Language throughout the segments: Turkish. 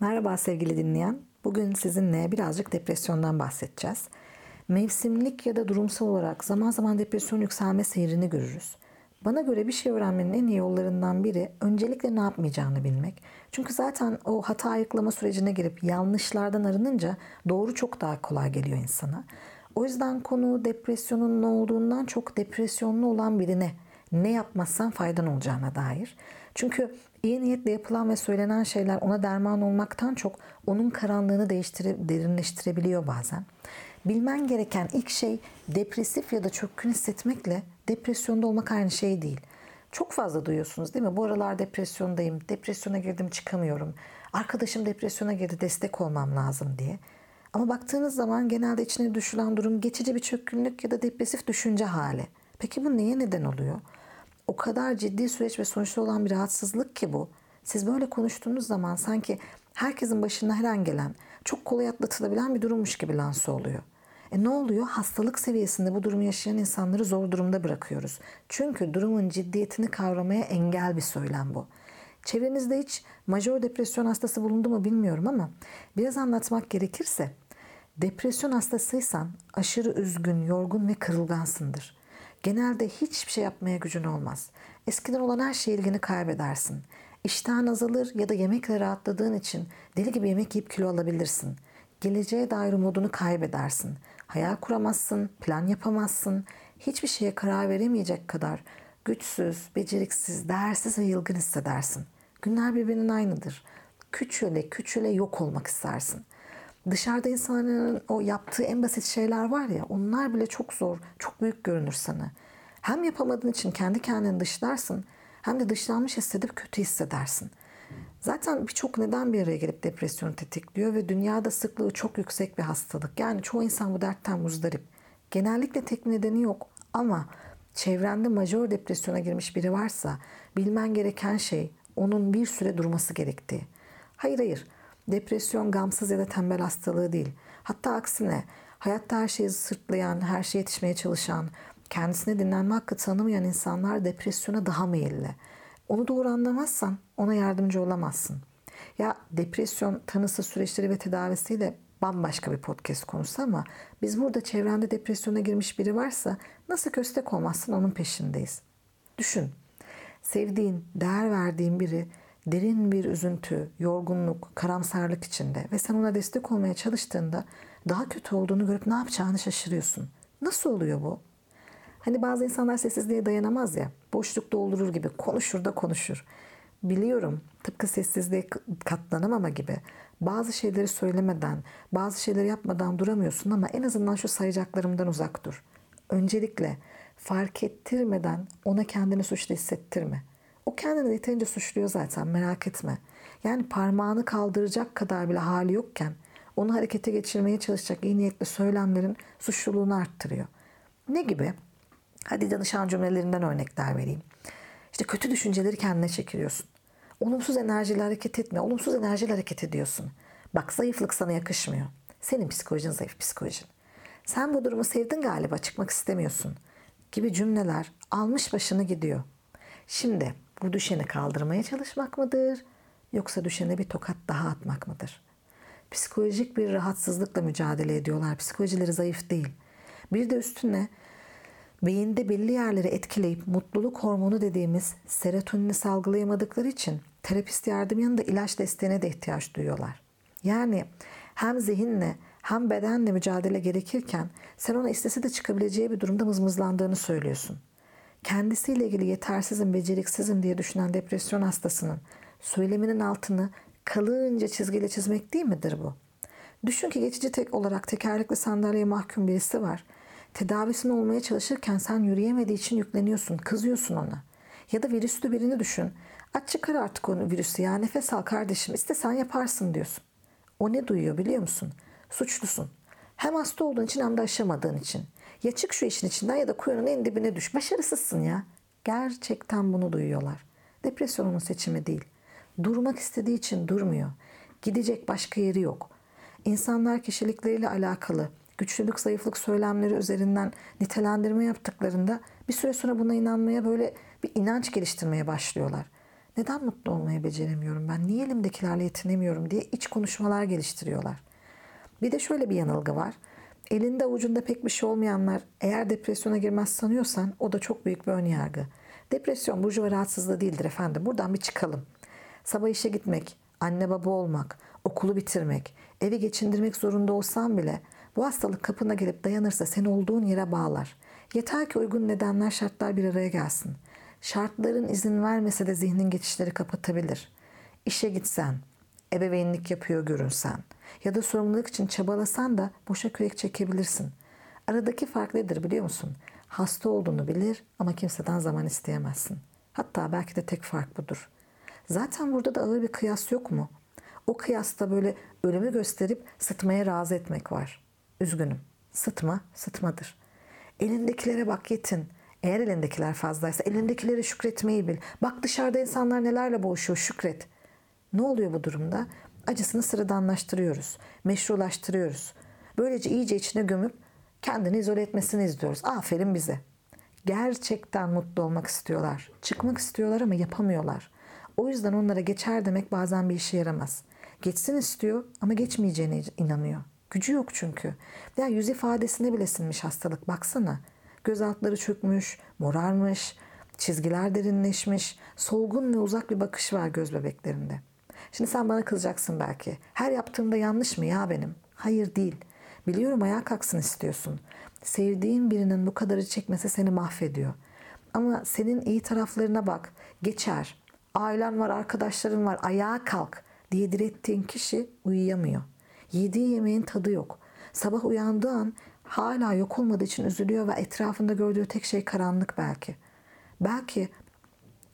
Merhaba sevgili dinleyen. Bugün sizinle birazcık depresyondan bahsedeceğiz. Mevsimlik ya da durumsal olarak zaman zaman depresyon yükselme seyrini görürüz. Bana göre bir şey öğrenmenin en iyi yollarından biri öncelikle ne yapmayacağını bilmek. Çünkü zaten o hata ayıklama sürecine girip yanlışlardan arınınca doğru çok daha kolay geliyor insana. O yüzden konu depresyonun ne olduğundan çok depresyonlu olan birine ne yapmazsan faydan olacağına dair. Çünkü iyi niyetle yapılan ve söylenen şeyler ona derman olmaktan çok onun karanlığını değiştirip derinleştirebiliyor bazen. Bilmen gereken ilk şey depresif ya da çökkün hissetmekle depresyonda olmak aynı şey değil. Çok fazla duyuyorsunuz değil mi? Bu aralar depresyondayım, depresyona girdim çıkamıyorum. Arkadaşım depresyona girdi destek olmam lazım diye. Ama baktığınız zaman genelde içine düşülen durum geçici bir çökkünlük ya da depresif düşünce hali. Peki bu neye neden oluyor? O kadar ciddi süreç ve sonuçta olan bir rahatsızlık ki bu. Siz böyle konuştuğunuz zaman sanki herkesin başına her an gelen, çok kolay atlatılabilen bir durummuş gibi lanse oluyor. E ne oluyor? Hastalık seviyesinde bu durumu yaşayan insanları zor durumda bırakıyoruz. Çünkü durumun ciddiyetini kavramaya engel bir söylem bu. Çevrenizde hiç majör depresyon hastası bulundu mu bilmiyorum ama biraz anlatmak gerekirse depresyon hastasıysan aşırı üzgün, yorgun ve kırılgansındır. Genelde hiçbir şey yapmaya gücün olmaz. Eskiden olan her şeye ilgini kaybedersin. İştahın azalır ya da yemekle rahatladığın için deli gibi yemek yiyip kilo alabilirsin. Geleceğe dair umudunu kaybedersin. Hayal kuramazsın, plan yapamazsın. Hiçbir şeye karar veremeyecek kadar güçsüz, beceriksiz, değersiz ve yılgın hissedersin. Günler birbirinin aynıdır. Küçüle küçüle yok olmak istersin. Dışarıda insanların o yaptığı en basit şeyler var ya onlar bile çok zor, çok büyük görünür sana. Hem yapamadığın için kendi kendini dışlarsın hem de dışlanmış hissedip kötü hissedersin. Zaten birçok neden bir araya gelip depresyonu tetikliyor ve dünyada sıklığı çok yüksek bir hastalık. Yani çoğu insan bu dertten muzdarip. Genellikle tek nedeni yok ama çevrende majör depresyona girmiş biri varsa bilmen gereken şey onun bir süre durması gerektiği. Hayır hayır Depresyon gamsız ya da tembel hastalığı değil. Hatta aksine hayatta her şeyi sırtlayan, her şeye yetişmeye çalışan, kendisine dinlenme hakkı tanımayan insanlar depresyona daha meyilli. Onu doğru anlamazsan ona yardımcı olamazsın. Ya depresyon tanısı süreçleri ve tedavisiyle bambaşka bir podcast konusu ama biz burada çevrende depresyona girmiş biri varsa nasıl köstek olmazsın onun peşindeyiz. Düşün. Sevdiğin, değer verdiğin biri derin bir üzüntü, yorgunluk, karamsarlık içinde ve sen ona destek olmaya çalıştığında daha kötü olduğunu görüp ne yapacağını şaşırıyorsun. Nasıl oluyor bu? Hani bazı insanlar sessizliğe dayanamaz ya. Boşluk doldurur gibi konuşur da konuşur. Biliyorum tıpkı sessizliğe katlanamama gibi bazı şeyleri söylemeden, bazı şeyleri yapmadan duramıyorsun ama en azından şu sayacaklarımdan uzak dur. Öncelikle fark ettirmeden ona kendini suçlu hissettirme. O kendini yeterince suçluyor zaten merak etme. Yani parmağını kaldıracak kadar bile hali yokken onu harekete geçirmeye çalışacak iyi niyetli söylemlerin suçluluğunu arttırıyor. Ne gibi? Hadi danışan cümlelerinden örnekler vereyim. İşte kötü düşünceleri kendine çekiliyorsun. Olumsuz enerjiyle hareket etme. Olumsuz enerjiyle hareket ediyorsun. Bak zayıflık sana yakışmıyor. Senin psikolojin zayıf psikolojin. Sen bu durumu sevdin galiba çıkmak istemiyorsun. Gibi cümleler almış başını gidiyor. Şimdi bu düşeni kaldırmaya çalışmak mıdır? Yoksa düşene bir tokat daha atmak mıdır? Psikolojik bir rahatsızlıkla mücadele ediyorlar. Psikolojileri zayıf değil. Bir de üstüne beyinde belli yerleri etkileyip mutluluk hormonu dediğimiz serotonini salgılayamadıkları için terapist yardım yanında ilaç desteğine de ihtiyaç duyuyorlar. Yani hem zihinle hem bedenle mücadele gerekirken sen ona istese de çıkabileceği bir durumda mızmızlandığını söylüyorsun kendisiyle ilgili yetersizim, beceriksizim diye düşünen depresyon hastasının söyleminin altını kalınca çizgiyle çizmek değil midir bu? Düşün ki geçici tek olarak tekerlekli sandalyeye mahkum birisi var. Tedavisini olmaya çalışırken sen yürüyemediği için yükleniyorsun, kızıyorsun ona. Ya da virüslü birini düşün. Aç çıkar artık onu virüsü ya nefes al kardeşim istesen yaparsın diyorsun. O ne duyuyor biliyor musun? Suçlusun. Hem hasta olduğun için hem de aşamadığın için. Ya çık şu işin içinden ya da kuyunun en dibine düş. Başarısızsın ya. Gerçekten bunu duyuyorlar. Depresyon onun seçimi değil. Durmak istediği için durmuyor. Gidecek başka yeri yok. İnsanlar kişilikleriyle alakalı güçlülük, zayıflık söylemleri üzerinden nitelendirme yaptıklarında bir süre sonra buna inanmaya böyle bir inanç geliştirmeye başlıyorlar. Neden mutlu olmayı beceremiyorum ben? Niye elimdekilerle yetinemiyorum diye iç konuşmalar geliştiriyorlar. Bir de şöyle bir yanılgı var. Elinde avucunda pek bir şey olmayanlar eğer depresyona girmez sanıyorsan o da çok büyük bir önyargı. Depresyon burjuva rahatsızlığı değildir efendim. Buradan bir çıkalım. Sabah işe gitmek, anne baba olmak, okulu bitirmek, evi geçindirmek zorunda olsan bile bu hastalık kapına gelip dayanırsa seni olduğun yere bağlar. Yeter ki uygun nedenler şartlar bir araya gelsin. Şartların izin vermese de zihnin geçişleri kapatabilir. İşe gitsen, ebeveynlik yapıyor görünsen ya da sorumluluk için çabalasan da boşa kürek çekebilirsin. Aradaki fark nedir biliyor musun? Hasta olduğunu bilir ama kimseden zaman isteyemezsin. Hatta belki de tek fark budur. Zaten burada da ağır bir kıyas yok mu? O kıyasta böyle ölümü gösterip sıtmaya razı etmek var. Üzgünüm. Sıtma, sıtmadır. Elindekilere bak yetin. Eğer elindekiler fazlaysa elindekilere şükretmeyi bil. Bak dışarıda insanlar nelerle boğuşuyor şükret. Ne oluyor bu durumda? Acısını sıradanlaştırıyoruz. Meşrulaştırıyoruz. Böylece iyice içine gömüp kendini izole etmesini izliyoruz. Aferin bize. Gerçekten mutlu olmak istiyorlar. Çıkmak istiyorlar ama yapamıyorlar. O yüzden onlara geçer demek bazen bir işe yaramaz. Geçsin istiyor ama geçmeyeceğine inanıyor. Gücü yok çünkü. Ya yüz ifadesine bile sinmiş hastalık baksana. Göz altları çökmüş, morarmış, çizgiler derinleşmiş, solgun ve uzak bir bakış var göz bebeklerinde. Şimdi sen bana kızacaksın belki. Her yaptığımda yanlış mı ya benim? Hayır değil. Biliyorum ayağa kalksın istiyorsun. Sevdiğin birinin bu kadarı çekmesi seni mahvediyor. Ama senin iyi taraflarına bak. Geçer. Ailen var, arkadaşların var. Ayağa kalk diye direttiğin kişi uyuyamıyor. Yediği yemeğin tadı yok. Sabah uyandığı an hala yok olmadığı için üzülüyor ve etrafında gördüğü tek şey karanlık belki. Belki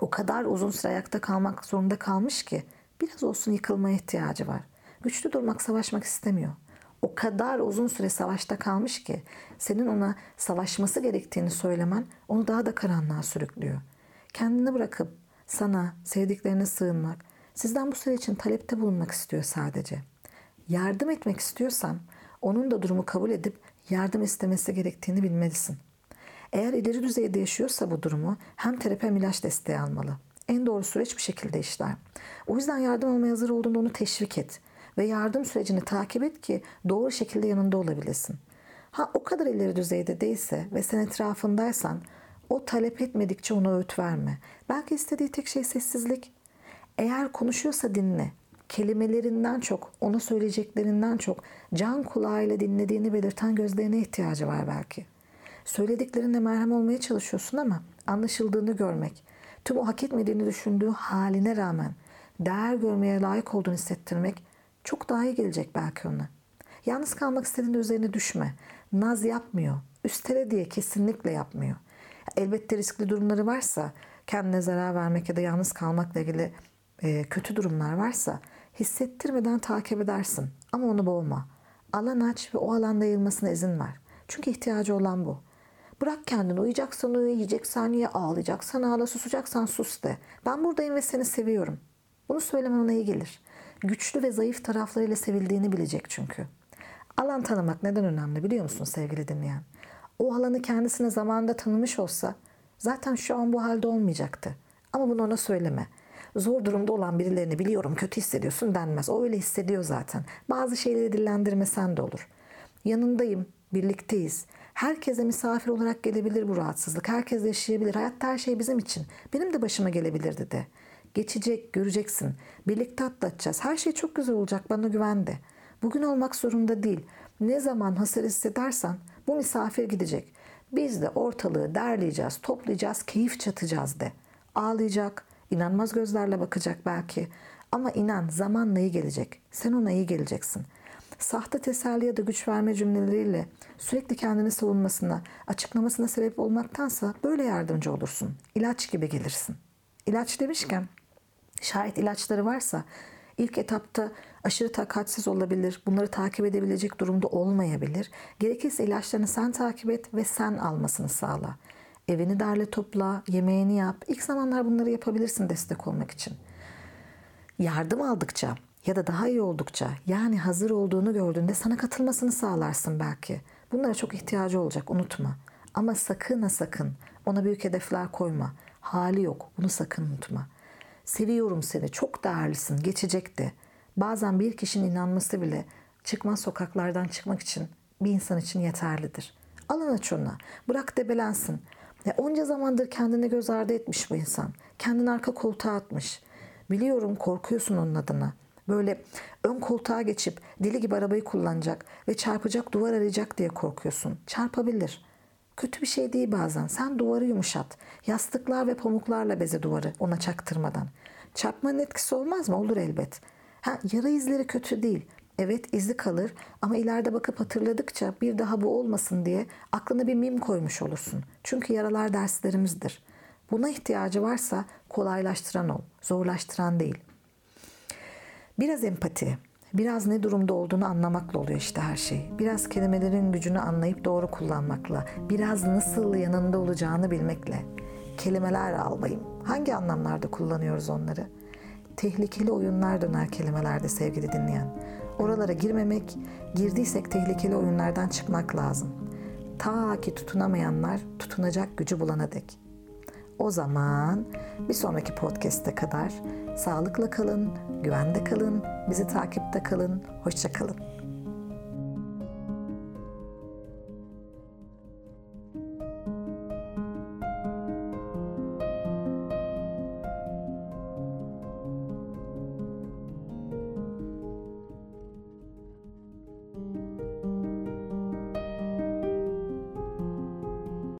o kadar uzun süre ayakta kalmak zorunda kalmış ki biraz olsun yıkılmaya ihtiyacı var. Güçlü durmak, savaşmak istemiyor. O kadar uzun süre savaşta kalmış ki senin ona savaşması gerektiğini söylemen onu daha da karanlığa sürüklüyor. Kendini bırakıp sana, sevdiklerine sığınmak, sizden bu süre için talepte bulunmak istiyor sadece. Yardım etmek istiyorsan onun da durumu kabul edip yardım istemesi gerektiğini bilmelisin. Eğer ileri düzeyde yaşıyorsa bu durumu hem terapi hem ilaç desteği almalı. En doğru süreç bir şekilde işler. O yüzden yardım almaya hazır olduğunda onu teşvik et ve yardım sürecini takip et ki doğru şekilde yanında olabilesin. Ha o kadar ileri düzeyde değilse ve sen etrafındaysan o talep etmedikçe ona öğüt verme. Belki istediği tek şey sessizlik. Eğer konuşuyorsa dinle. Kelimelerinden çok, ona söyleyeceklerinden çok can kulağıyla dinlediğini belirten gözlerine ihtiyacı var belki. Söylediklerinde merhem olmaya çalışıyorsun ama anlaşıldığını görmek, tüm o hak etmediğini düşündüğü haline rağmen değer görmeye layık olduğunu hissettirmek çok daha iyi gelecek belki ona. Yalnız kalmak istediğinde üzerine düşme. Naz yapmıyor. Üstele diye kesinlikle yapmıyor. Elbette riskli durumları varsa, kendine zarar vermek ya da yalnız kalmakla ilgili e, kötü durumlar varsa hissettirmeden takip edersin. Ama onu boğma. Alan aç ve o alanda yayılmasına izin ver. Çünkü ihtiyacı olan bu. Bırak kendini. Uyuyacaksan uyu, yiyeceksen ye, ağlayacaksan ağla, susacaksan sus de. Ben buradayım ve seni seviyorum. Bunu söylemen ona iyi gelir. Güçlü ve zayıf taraflarıyla sevildiğini bilecek çünkü. Alan tanımak neden önemli biliyor musun sevgili dinleyen? O alanı kendisine zamanında tanımış olsa zaten şu an bu halde olmayacaktı. Ama bunu ona söyleme. Zor durumda olan birilerini biliyorum kötü hissediyorsun denmez. O öyle hissediyor zaten. Bazı şeyleri dillendirmesen de olur. Yanındayım, birlikteyiz. Herkese misafir olarak gelebilir bu rahatsızlık. Herkes yaşayabilir. Hayatta her şey bizim için. Benim de başıma gelebilirdi de. Geçecek, göreceksin. Birlikte atlatacağız. Her şey çok güzel olacak. Bana güven de. Bugün olmak zorunda değil. Ne zaman hasar hissedersen bu misafir gidecek. Biz de ortalığı derleyeceğiz, toplayacağız, keyif çatacağız de. Ağlayacak, inanmaz gözlerle bakacak belki. Ama inan zamanla iyi gelecek. Sen ona iyi geleceksin. Sahte teselli ya da güç verme cümleleriyle sürekli kendini savunmasına, açıklamasına sebep olmaktansa böyle yardımcı olursun. İlaç gibi gelirsin. İlaç demişken şayet ilaçları varsa ilk etapta aşırı takatsiz olabilir, bunları takip edebilecek durumda olmayabilir. Gerekirse ilaçlarını sen takip et ve sen almasını sağla. Evini derle topla, yemeğini yap. İlk zamanlar bunları yapabilirsin destek olmak için. Yardım aldıkça ya da daha iyi oldukça yani hazır olduğunu gördüğünde sana katılmasını sağlarsın belki. Bunlara çok ihtiyacı olacak unutma. Ama sakın ha sakın ona büyük hedefler koyma. Hali yok bunu sakın unutma. Seviyorum seni, çok değerlisin, geçecekti. Bazen bir kişinin inanması bile çıkmaz sokaklardan çıkmak için bir insan için yeterlidir. Alın aç ona, bırak debelensin. Ya onca zamandır kendini göz ardı etmiş bu insan. Kendini arka koltuğa atmış. Biliyorum korkuyorsun onun adına. Böyle ön koltuğa geçip deli gibi arabayı kullanacak ve çarpacak duvar arayacak diye korkuyorsun. Çarpabilir. Kötü bir şey değil bazen. Sen duvarı yumuşat. Yastıklar ve pamuklarla beze duvarı ona çaktırmadan. Çarpmanın etkisi olmaz mı? Olur elbet. Ha, yara izleri kötü değil. Evet izi kalır ama ileride bakıp hatırladıkça bir daha bu olmasın diye aklına bir mim koymuş olursun. Çünkü yaralar derslerimizdir. Buna ihtiyacı varsa kolaylaştıran ol, zorlaştıran değil. Biraz empati, biraz ne durumda olduğunu anlamakla oluyor işte her şey. Biraz kelimelerin gücünü anlayıp doğru kullanmakla, biraz nasıl yanında olacağını bilmekle. Kelimeler almayayım. Hangi anlamlarda kullanıyoruz onları? Tehlikeli oyunlar döner kelimelerde sevgili dinleyen. Oralara girmemek, girdiysek tehlikeli oyunlardan çıkmak lazım. Ta ki tutunamayanlar tutunacak gücü bulana dek. O zaman bir sonraki podcast'e kadar sağlıkla kalın, güvende kalın, bizi takipte kalın, hoşça kalın.